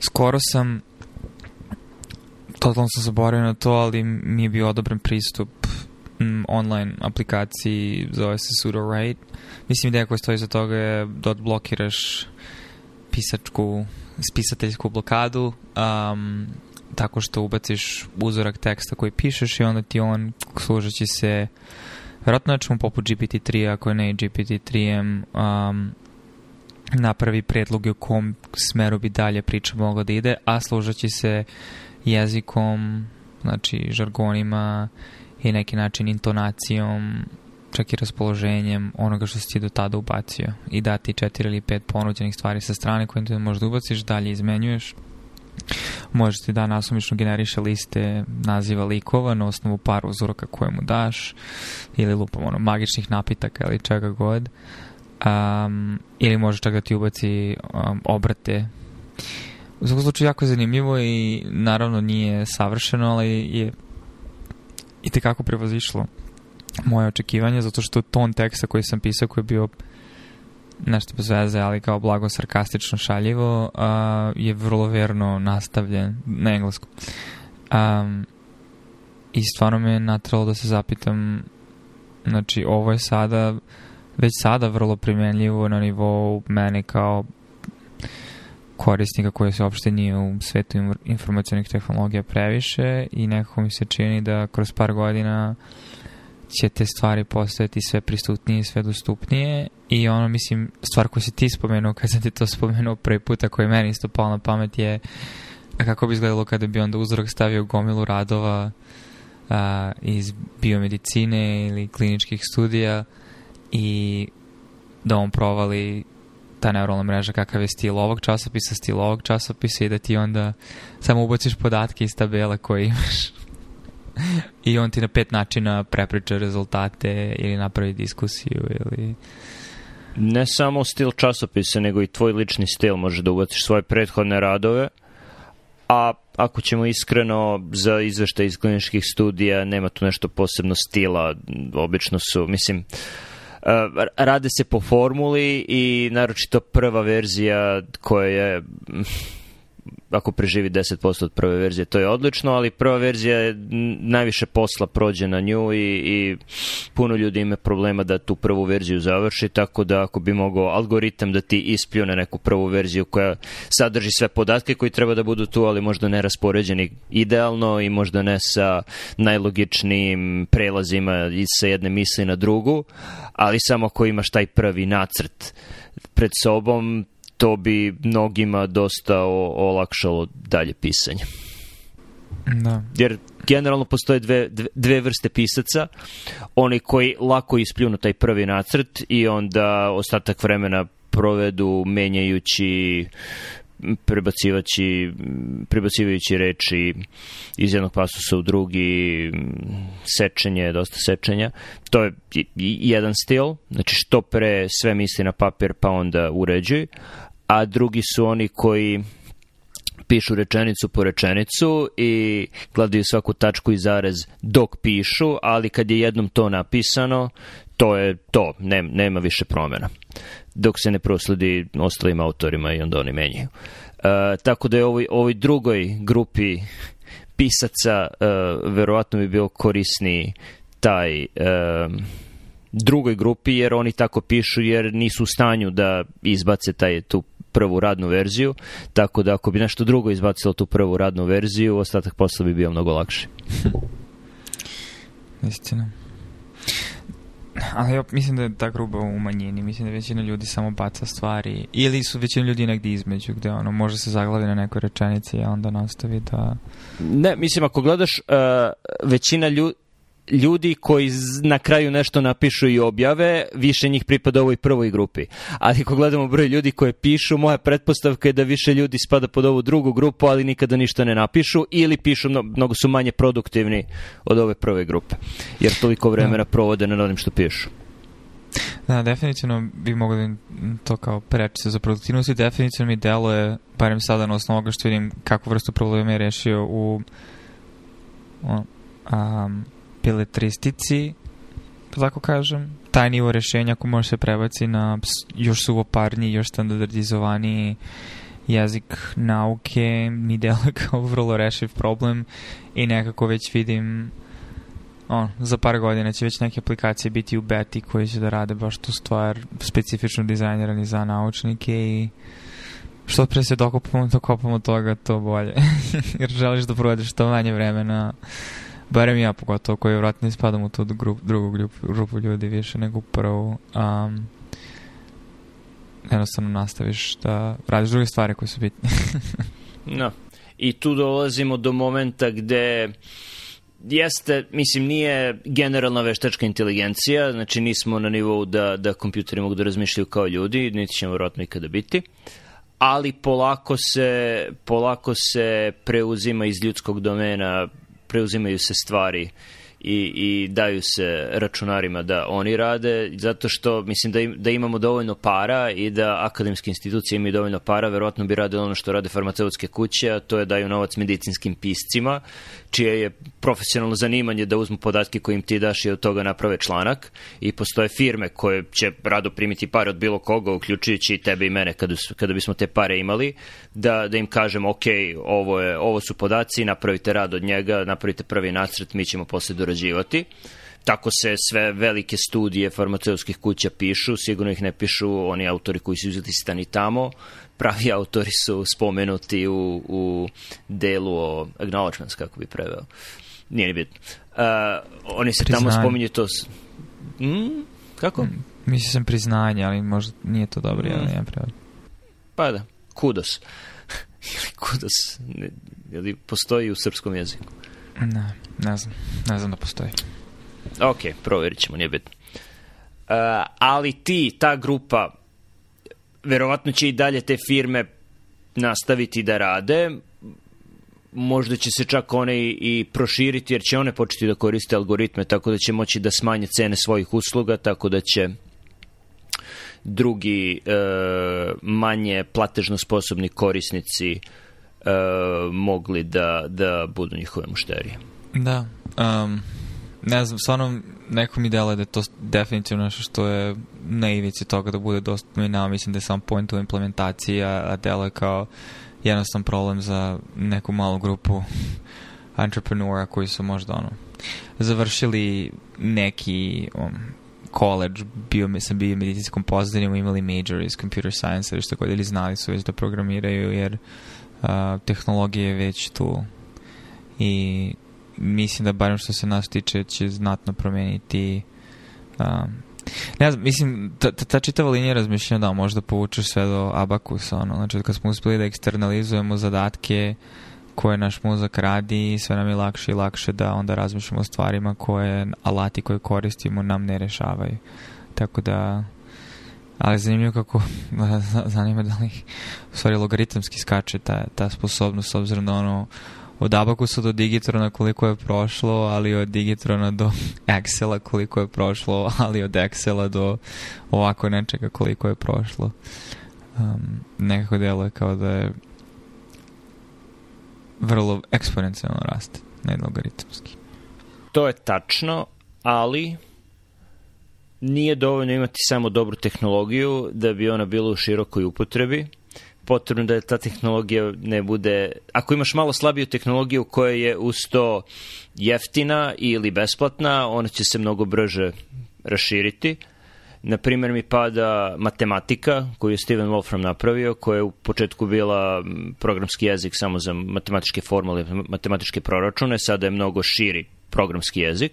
skoro sam totalno sam zaboravio na to, ali mi je bio odobren pristup m, online aplikaciji, zove se Sudo Write. Mislim, ideja koja stoji za toga je da odblokiraš pisačku, spisateljsku blokadu um, tako što ubaciš uzorak teksta koji pišeš i onda ti on, služeći se vjerojatno nečemu poput GPT-3, ako ne GPT-3M, um, napravi predloge u kom smeru bi dalje priča mogla da ide, a služeći se jezikom, znači žargonima i neki način intonacijom, čak i raspoloženjem onoga što si ti do tada ubacio i dati četiri ili pet ponuđenih stvari sa strane koje ti možda ubaciš, dalje izmenjuješ. Možeš ti da nasumično generiše liste naziva likova na osnovu par uzoraka koje mu daš ili lupom ono, magičnih napitaka ili čega god. Um, ili može čak da ti ubaci um, obrate u svakom slučaju jako zanimljivo i naravno nije savršeno, ali je i tekako prevazišlo moje očekivanje, zato što ton teksta koji sam pisao, koji je bio nešto bez veze, ali kao blago sarkastično šaljivo, uh, je vrlo verno nastavljen na engleskom. Um, I stvarno me je natralo da se zapitam, znači ovo je sada, već sada vrlo primenljivo na nivou mene kao korisnika koji se uopšte nije u svetu informacijalnih tehnologija previše i nekako mi se čini da kroz par godina će te stvari postojati sve pristupnije sve dostupnije i ono mislim stvar koju si ti spomenuo kad sam ti to spomenuo prvi puta koji meni isto palo na pamet je kako bi izgledalo kada bi onda uzorak stavio gomilu radova a, iz biomedicine ili kliničkih studija i da on provali ta neuralna mreža kakav je stil ovog časopisa, stil ovog časopisa i da ti onda samo ubaciš podatke iz tabele koje imaš i on ti na pet načina prepriča rezultate ili napravi diskusiju ili... Ne samo stil časopisa, nego i tvoj lični stil. Može da ubaciš svoje prethodne radove, a ako ćemo iskreno za izveštaj iz kliničkih studija nema tu nešto posebno stila, obično su, mislim, rade se po formuli i naročito prva verzija koja je ako preživi 10% od prve verzije, to je odlično, ali prva verzija je najviše posla prođe na nju i, i puno ljudi ima problema da tu prvu verziju završi, tako da ako bi mogao algoritam da ti ispljune neku prvu verziju koja sadrži sve podatke koji treba da budu tu, ali možda ne raspoređeni idealno i možda ne sa najlogičnijim prelazima sa jedne misli na drugu, ali samo ako imaš taj prvi nacrt pred sobom, to bi mnogima dosta olakšalo dalje pisanje. Da. Jer generalno postoje dve, dve vrste pisaca. Oni koji lako ispljunu taj prvi nacrt i onda ostatak vremena provedu menjajući prebacivajući, prebacivajući reči iz jednog pasusa u drugi, sečenje, dosta sečenja. To je jedan stil, znači što pre sve misli na papir pa onda uređuj, a drugi su oni koji pišu rečenicu po rečenicu i gledaju svaku tačku i zarez dok pišu, ali kad je jednom to napisano, to je to, ne, nema više promjena. Dok se ne prosledi ostalim autorima i onda oni menjaju. E, tako da je ovoj, ovoj drugoj grupi pisaca e, verovatno bi bio korisniji taj e, drugoj grupi jer oni tako pišu jer nisu u stanju da izbace taj tu prvu radnu verziju, tako da ako bi nešto drugo izbacilo tu prvu radnu verziju, ostatak posla bi bio mnogo lakši. Istina. Ali ja mislim da je ta gruba u manjini. Mislim da većina ljudi samo baca stvari. Ili su većina ljudi negdje između, gde ono, može se zaglavi na nekoj rečenici, a onda nastavi da... Ne, mislim, ako gledaš, uh, većina ljudi ljudi koji na kraju nešto napišu i objave, više njih pripada ovoj prvoj grupi. Ali ako gledamo broj ljudi koje pišu, moja pretpostavka je da više ljudi spada pod ovu drugu grupu, ali nikada ništa ne napišu ili pišu, mnogo su manje produktivni od ove prve grupe. Jer toliko vremena provode na onim što pišu. Da, definitivno bi mogli to kao preći za produktivnost i definitivno mi deluje, barem sada na osnovu ovoga što vidim kakvu vrstu problema je rešio u um, beletristici, da tako kažem, taj nivo rešenja ako može se prebaci na još suvoparniji, još standardizovaniji jezik nauke mi deluje kao vrlo rešiv problem i nekako već vidim on, za par godina će već neke aplikacije biti u beti koje će da rade baš tu stvar specifično dizajnirani za naučnike i što pre se dokopamo, dokopamo toga, to bolje. Jer želiš da provedeš što manje vremena, barem ja pogotovo, koji vratno ispadam u tu grup, drugu grupu, grupu ljudi više nego prvu. Um, jednostavno nastaviš da radiš druge stvari koje su bitne. no. I tu dolazimo do momenta gde jeste, mislim, nije generalna veštačka inteligencija, znači nismo na nivou da, da kompjuteri mogu da razmišljaju kao ljudi, niti ćemo vjerojatno ikada biti, ali polako se, polako se preuzima iz ljudskog domena, preuzimaju se stvari i, i daju se računarima da oni rade, zato što mislim da, im, da imamo dovoljno para i da akademske institucije imaju dovoljno para, verovatno bi radili ono što rade farmaceutske kuće, a to je daju novac medicinskim piscima, čije je profesionalno zanimanje da uzmu podatke koje im ti daš i od toga naprave članak. I postoje firme koje će rado primiti pare od bilo koga, uključujući i tebe i mene kada, kada bismo te pare imali, da, da im kažem ok, ovo, je, ovo su podaci, napravite rad od njega, napravite prvi nacrt, mi ćemo posle dorađivati. Tako se sve velike studije farmaceutskih kuća pišu, sigurno ih ne pišu oni autori koji su stani tamo, pravi autori su spomenuti u, u delu o acknowledgements, kako bi preveo. Nije ni bitno. Uh, oni se priznanje. tamo spominju to... S... Mm, kako? Mm, mislim sam priznanje, ali možda nije to dobro, mm. ali ja preveo. Pa da, kudos. kudos, ili postoji u srpskom jeziku? Ne, ne znam. Ne znam da postoji. Ok, provjerit ćemo, nije bitno. Uh, ali ti, ta grupa, verovatno će i dalje te firme nastaviti da rade, možda će se čak one i, i proširiti, jer će one početi da koriste algoritme, tako da će moći da smanje cene svojih usluga, tako da će drugi e, manje platežno sposobni korisnici e, mogli da, da budu njihove mušterije. Da. Um, ne znam, stvarno neko mi dela da je to definitivno nešto što je na ivici toga da bude dostupno i nama mislim da je sam point u implementaciji, a, a dela je kao jednostavan problem za neku malu grupu entrepreneur koji su možda ono završili neki um, college, bio mi sam bio medicinskom pozadinjem, imali major iz computer science ili što god, ili znali su već da programiraju, jer uh, tehnologija je već tu i mislim da barem što se nas tiče će znatno promeniti um, ne znam, mislim, ta, ta čitava linija razmišljanja da možda povučeš sve do abakusa, ono, znači kad smo uspeli da eksternalizujemo zadatke koje naš mozak radi, sve nam je lakše i lakše da onda razmišljamo o stvarima koje, alati koje koristimo nam ne rešavaju. Tako da, ali zanimljivo kako, zanima da li u stvari logaritamski skače ta, ta sposobnost, obzirom da ono, od Abakusa do Digitrona koliko je prošlo, ali od Digitrona do Excela koliko je prošlo, ali od Excela do ovako nečega koliko je prošlo. Um, nekako deluje kao da je vrlo eksponencijalno raste, ne logaritamski. To je tačno, ali nije dovoljno imati samo dobru tehnologiju da bi ona bila u širokoj upotrebi potrebno da ta tehnologija ne bude... Ako imaš malo slabiju tehnologiju koja je uz to jeftina ili besplatna, ona će se mnogo brže raširiti. Na primjer mi pada matematika koju je Steven Wolfram napravio, koja je u početku bila programski jezik samo za matematičke formule, matematičke proračune, sada je mnogo širi programski jezik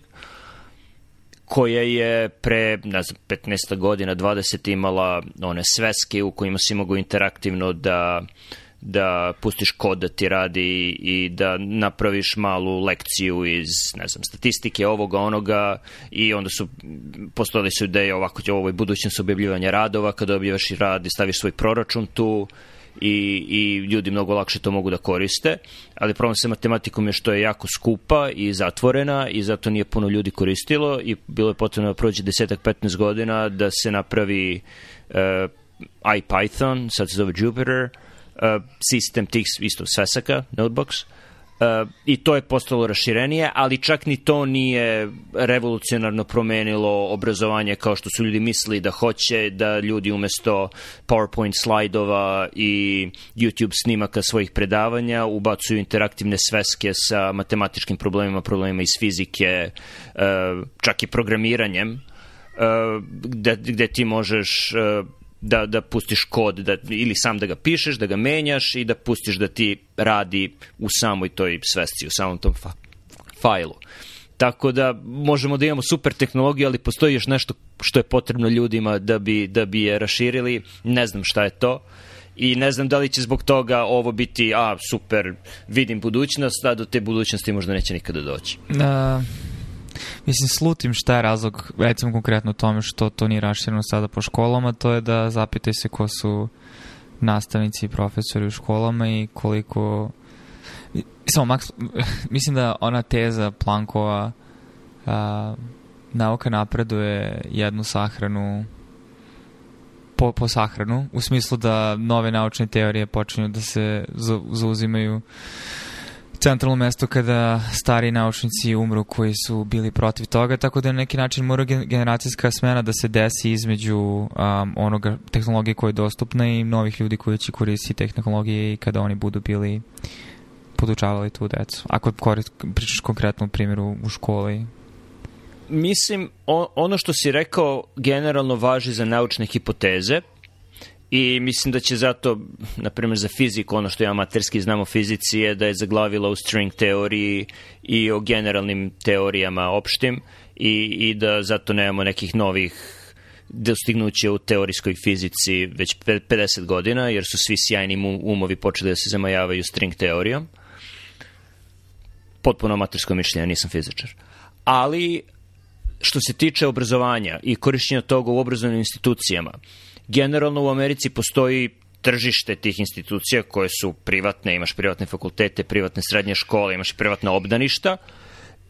koja je pre, ne znam, 15 godina, 20 imala one sveske u kojima si mogu interaktivno da da pustiš kod da ti radi i da napraviš malu lekciju iz, ne znam, statistike ovoga, onoga i onda su, postojali su ideje ovako će ovoj budućnosti objavljivanja radova, kada objavaš i rad i staviš svoj proračun tu, i, i ljudi mnogo lakše to mogu da koriste, ali problem sa matematikom je što je jako skupa i zatvorena i zato nije puno ljudi koristilo i bilo je potrebno da prođe desetak, 15 godina da se napravi uh, IPython, sad se zove Jupyter, uh, sistem tih isto svesaka, notebooks, Uh, I to je postalo raširenije, ali čak ni to nije revolucionarno promenilo obrazovanje kao što su ljudi mislili da hoće, da ljudi umesto PowerPoint slajdova i YouTube snimaka svojih predavanja ubacuju interaktivne sveske sa matematičkim problemima, problemima iz fizike, uh, čak i programiranjem, uh, gde, gde ti možeš da, da pustiš kod da, ili sam da ga pišeš, da ga menjaš i da pustiš da ti radi u samoj toj svesci, u samom tom fa fajlu. Tako da možemo da imamo super tehnologiju, ali postoji još nešto što je potrebno ljudima da bi, da bi je raširili. Ne znam šta je to. I ne znam da li će zbog toga ovo biti, a super, vidim budućnost, a do te budućnosti možda neće nikada doći. Uh, Mislim, slutim šta je razlog, recimo konkretno tome što to nije rašireno sada po školama, to je da zapitaj se ko su nastavnici i profesori u školama i koliko... Samo, Max, mislim da ona teza Plankova a, nauka napreduje jednu sahranu po, po sahranu, u smislu da nove naučne teorije počinju da se zauzimaju centralno mesto kada stari naučnici umru koji su bili protiv toga, tako da na neki način mora generacijska smena da se desi između um, onoga tehnologije koja je dostupna i novih ljudi koji će koristiti tehnologije i kada oni budu bili podučavali tu decu. Ako korist, pričaš konkretno u primjeru u školi, Mislim, ono što si rekao generalno važi za naučne hipoteze, I mislim da će zato, na primjer za fiziku, ono što ja amaterski znam o fizici je da je zaglavila u string teoriji i o generalnim teorijama opštim i, i da zato nemamo nekih novih dostignuće u teorijskoj fizici već 50 godina, jer su svi sjajni umovi počeli da se zamajavaju string teorijom. Potpuno amatersko mišljenje, nisam fizičar. Ali, što se tiče obrazovanja i korišćenja toga u obrazovnim institucijama, generalno u Americi postoji tržište tih institucija koje su privatne, imaš privatne fakultete, privatne srednje škole, imaš privatna obdaništa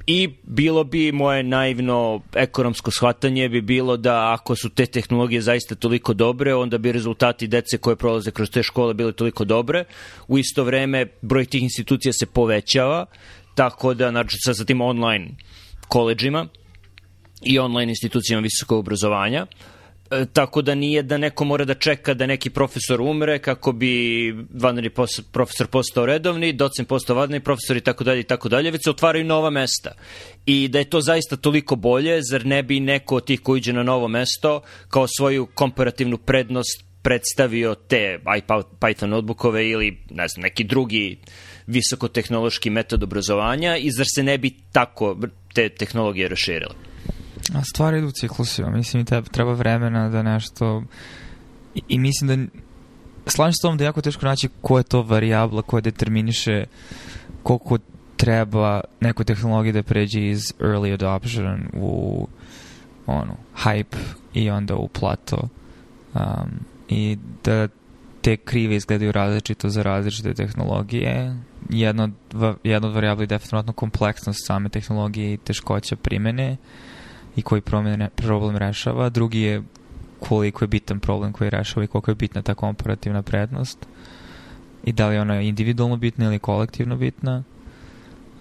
i bilo bi moje naivno ekonomsko shvatanje bi bilo da ako su te tehnologije zaista toliko dobre, onda bi rezultati dece koje prolaze kroz te škole bile toliko dobre. U isto vreme broj tih institucija se povećava, tako da, znači sa tim online koleđima i online institucijama visokog obrazovanja, uh, tako da nije da neko mora da čeka da neki profesor umre kako bi vanredni profesor postao redovni, docent postao vanredni profesor i tako dalje i tako dalje, već se otvaraju nova mesta. I da je to zaista toliko bolje, zar ne bi neko od tih koji iđe na novo mesto kao svoju komparativnu prednost predstavio te Python notebookove ili ne znam, neki drugi visokotehnološki metod obrazovanja i zar se ne bi tako te tehnologije raširile? A stvari idu ciklusima. Mislim, i treba vremena da nešto... I, i mislim da... Slažem se tom da je jako teško naći ko je to varijabla koja determiniše koliko treba neku tehnologiju da pređe iz early adoption u ono, hype i onda u plato. Um, I da te krive izgledaju različito za različite tehnologije. Jedno, jedno od varijabla je definitivno kompleksnost same tehnologije i teškoća primene. Uh, i koji promene, problem rešava, drugi je koliko je bitan problem koji rešava i koliko je bitna ta komparativna prednost i da li je ona individualno bitna ili kolektivno bitna.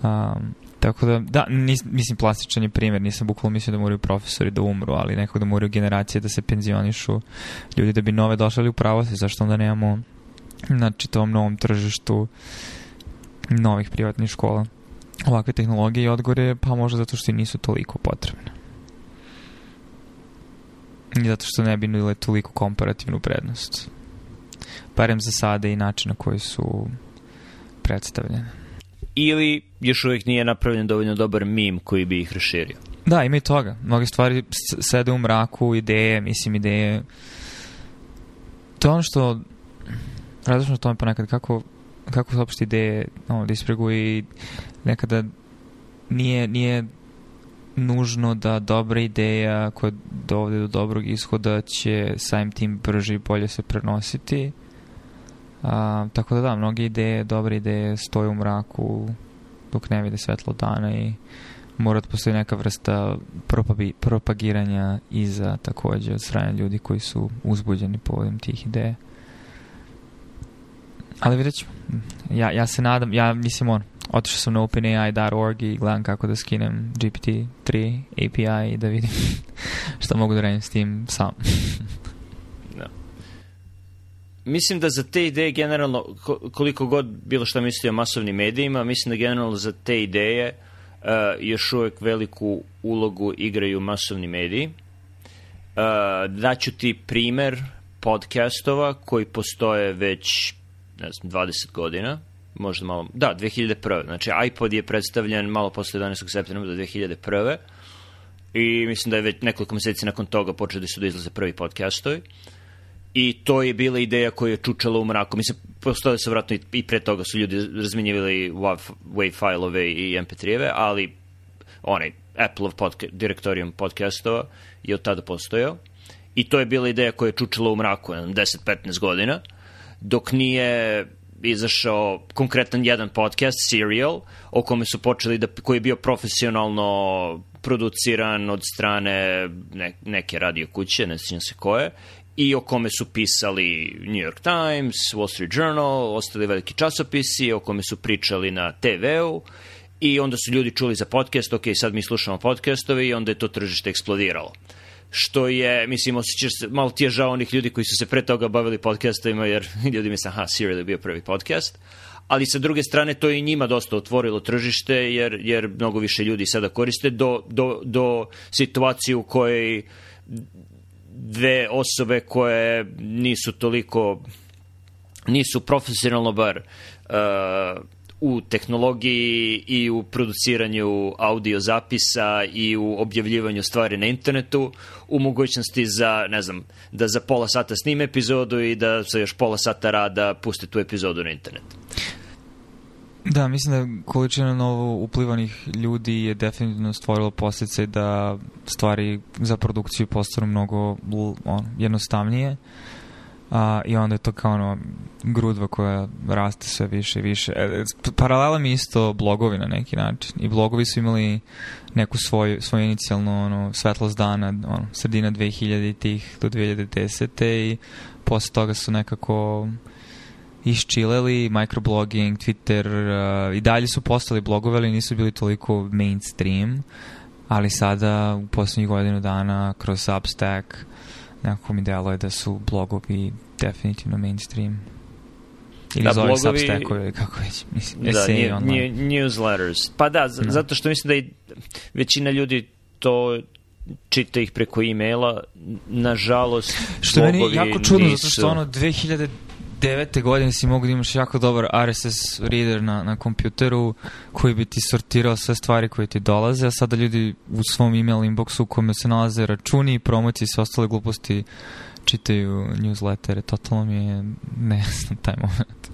Um, tako da, da, nis, mislim, plastičan je primjer, nisam bukvalo mislio da moraju profesori da umru, ali nekako da moraju generacije da se penzionišu, ljudi da bi nove došli u pravosti, zašto onda nemamo na čitavom novom tržištu novih privatnih škola ovakve tehnologije i odgore, pa možda zato što i nisu toliko potrebne. I zato što ne bi nudile toliko komparativnu prednost. Barem za sada i način na koji su predstavljene. Ili još uvijek nije napravljen dovoljno dobar mim koji bi ih raširio. Da, ima i toga. Mnoge stvari sede u mraku, ideje, mislim ideje. To je ono što različno tome ponekad kako, kako se opšte ideje no, da i nekada nije, nije nužno da dobra ideja koja dovode do dobrog ishoda će samim tim brže i bolje se prenositi. A, tako da da, mnoge ideje, dobre ideje stoje u mraku dok ne vide svetlo dana i mora da postoji neka vrsta propagiranja iza takođe od strane ljudi koji su uzbuđeni povodom tih ideja. Ali vidjet ćemo. Ja, ja se nadam, ja mislim on, otišao sam na openai.org i gledam kako da skinem GPT-3 API i da vidim šta mogu da radim s tim sam. da. Mislim da za te ideje generalno, koliko god bilo šta mislio o masovnim medijima, mislim da generalno za te ideje uh, još uvek veliku ulogu igraju masovni mediji. Uh, daću ti primer podcastova koji postoje već ne znam, 20 godina možda malo, da, 2001. Znači, iPod je predstavljen malo posle 11. septembra do 2001. I mislim da je već nekoliko meseci nakon toga počeli su da izlaze prvi podcastovi. I to je bila ideja koja je čučala u mraku. Mislim, postoje se vratno i, pre toga su ljudi razmenjivali WAV file-ove i MP3-eve, ali onaj Apple-ov podca direktorijum podcastova je od tada postojao. I to je bila ideja koja je čučala u mraku 10-15 godina, dok nije izašao konkretan jedan podcast, Serial, o kome su počeli da, koji je bio profesionalno produciran od strane ne, neke radio kuće, ne sjećam se koje, i o kome su pisali New York Times, Wall Street Journal, ostali veliki časopisi, o kome su pričali na TV-u i onda su ljudi čuli za podcast, ok, sad mi slušamo podcastove i onda je to tržište eksplodiralo što je, mislim, osjećaš se, malo ti je žao onih ljudi koji su se pre toga bavili podcastovima, jer ljudi misle, aha, Serial je bio prvi podcast, ali sa druge strane to je i njima dosta otvorilo tržište, jer, jer mnogo više ljudi sada koriste do, do, do situacije u kojoj dve osobe koje nisu toliko nisu profesionalno bar uh, u tehnologiji i u produciranju audio zapisa i u objavljivanju stvari na internetu, u mogućnosti za, ne znam, da za pola sata snime epizodu i da za još pola sata rada puste tu epizodu na internet. Da, mislim da količina novo uplivanih ljudi je definitivno stvorilo posljedice da stvari za produkciju postanu mnogo on, jednostavnije. Uh, a, i onda je to kao ono grudva koja raste sve više i više. E, paralela mi isto blogovi na neki način. I blogovi su imali neku svoju, svoju inicijalnu ono, svetlost dana ono, sredina 2000-ih do 2010. i posle toga su nekako iščileli, microblogging, Twitter uh, i dalje su postali blogovi, ali nisu bili toliko mainstream, ali sada u poslednjih godinu dana kroz Substack nekako mi deluje da su blogovi definitivno mainstream. Ili da, zove blogovi, Substackovi, kako već, mislim, da, new, online. newsletters. Pa da, no. Da. zato što mislim da i većina ljudi to čita ih preko e-maila, nažalost, Što meni jako čudno, nisu... zato što ono 2000 devete godine si mogu da imaš jako dobar RSS reader na, na kompjuteru koji bi ti sortirao sve stvari koje ti dolaze, a sada ljudi u svom email inboxu u kome se nalaze računi, promocije i sve ostale gluposti čitaju newslettere, totalno mi je nejasno taj moment.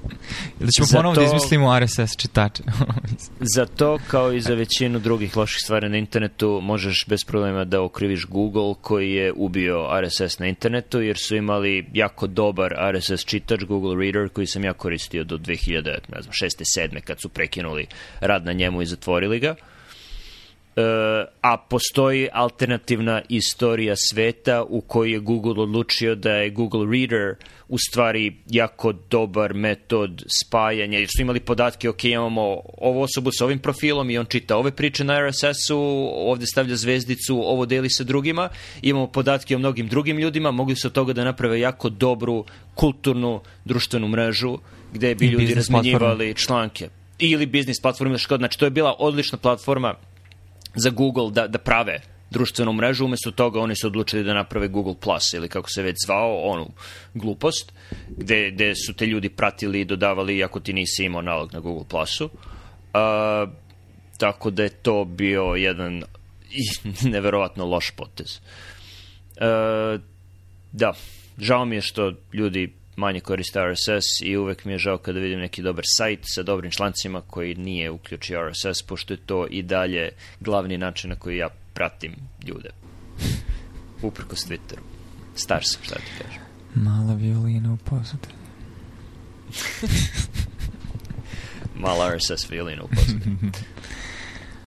Ili ćemo ponovno da izmislimo RSS čitače? za to, kao i za većinu drugih loših stvari na internetu, možeš bez problema da okriviš Google koji je ubio RSS na internetu, jer su imali jako dobar RSS čitač, Google Reader, koji sam ja koristio do 2000, ne znam, 6. 7. kad su prekinuli rad na njemu i zatvorili ga. E, a postoji alternativna istorija sveta u kojoj je Google odlučio da je Google Reader u stvari jako dobar metod spajanja, jer su imali podatke, ok, imamo ovu osobu sa ovim profilom i on čita ove priče na RSS-u, ovde stavlja zvezdicu, ovo deli sa drugima, imamo podatke o mnogim drugim ljudima, mogli su od toga da naprave jako dobru kulturnu društvenu mrežu gde bi I ljudi razmenjivali članke. Ili biznis platforma, znači to je bila odlična platforma za Google da, da prave društvenu mrežu, umesto toga oni su odlučili da naprave Google Plus ili kako se već zvao, onu glupost, gde, gde su te ljudi pratili i dodavali iako ti nisi imao nalog na Google Plusu. Uh, tako da je to bio jedan neverovatno loš potez. Uh, da, žao mi je što ljudi manje koriste RSS i uvek mi je žao kada vidim neki dobar sajt sa dobrim člancima koji nije uključio RSS, pošto je to i dalje glavni način na koji ja pratim ljude. Uprkos Twitteru. Star sam, šta ti kažem. Mala violina u pozadini. Mala RSS violina u pozadini.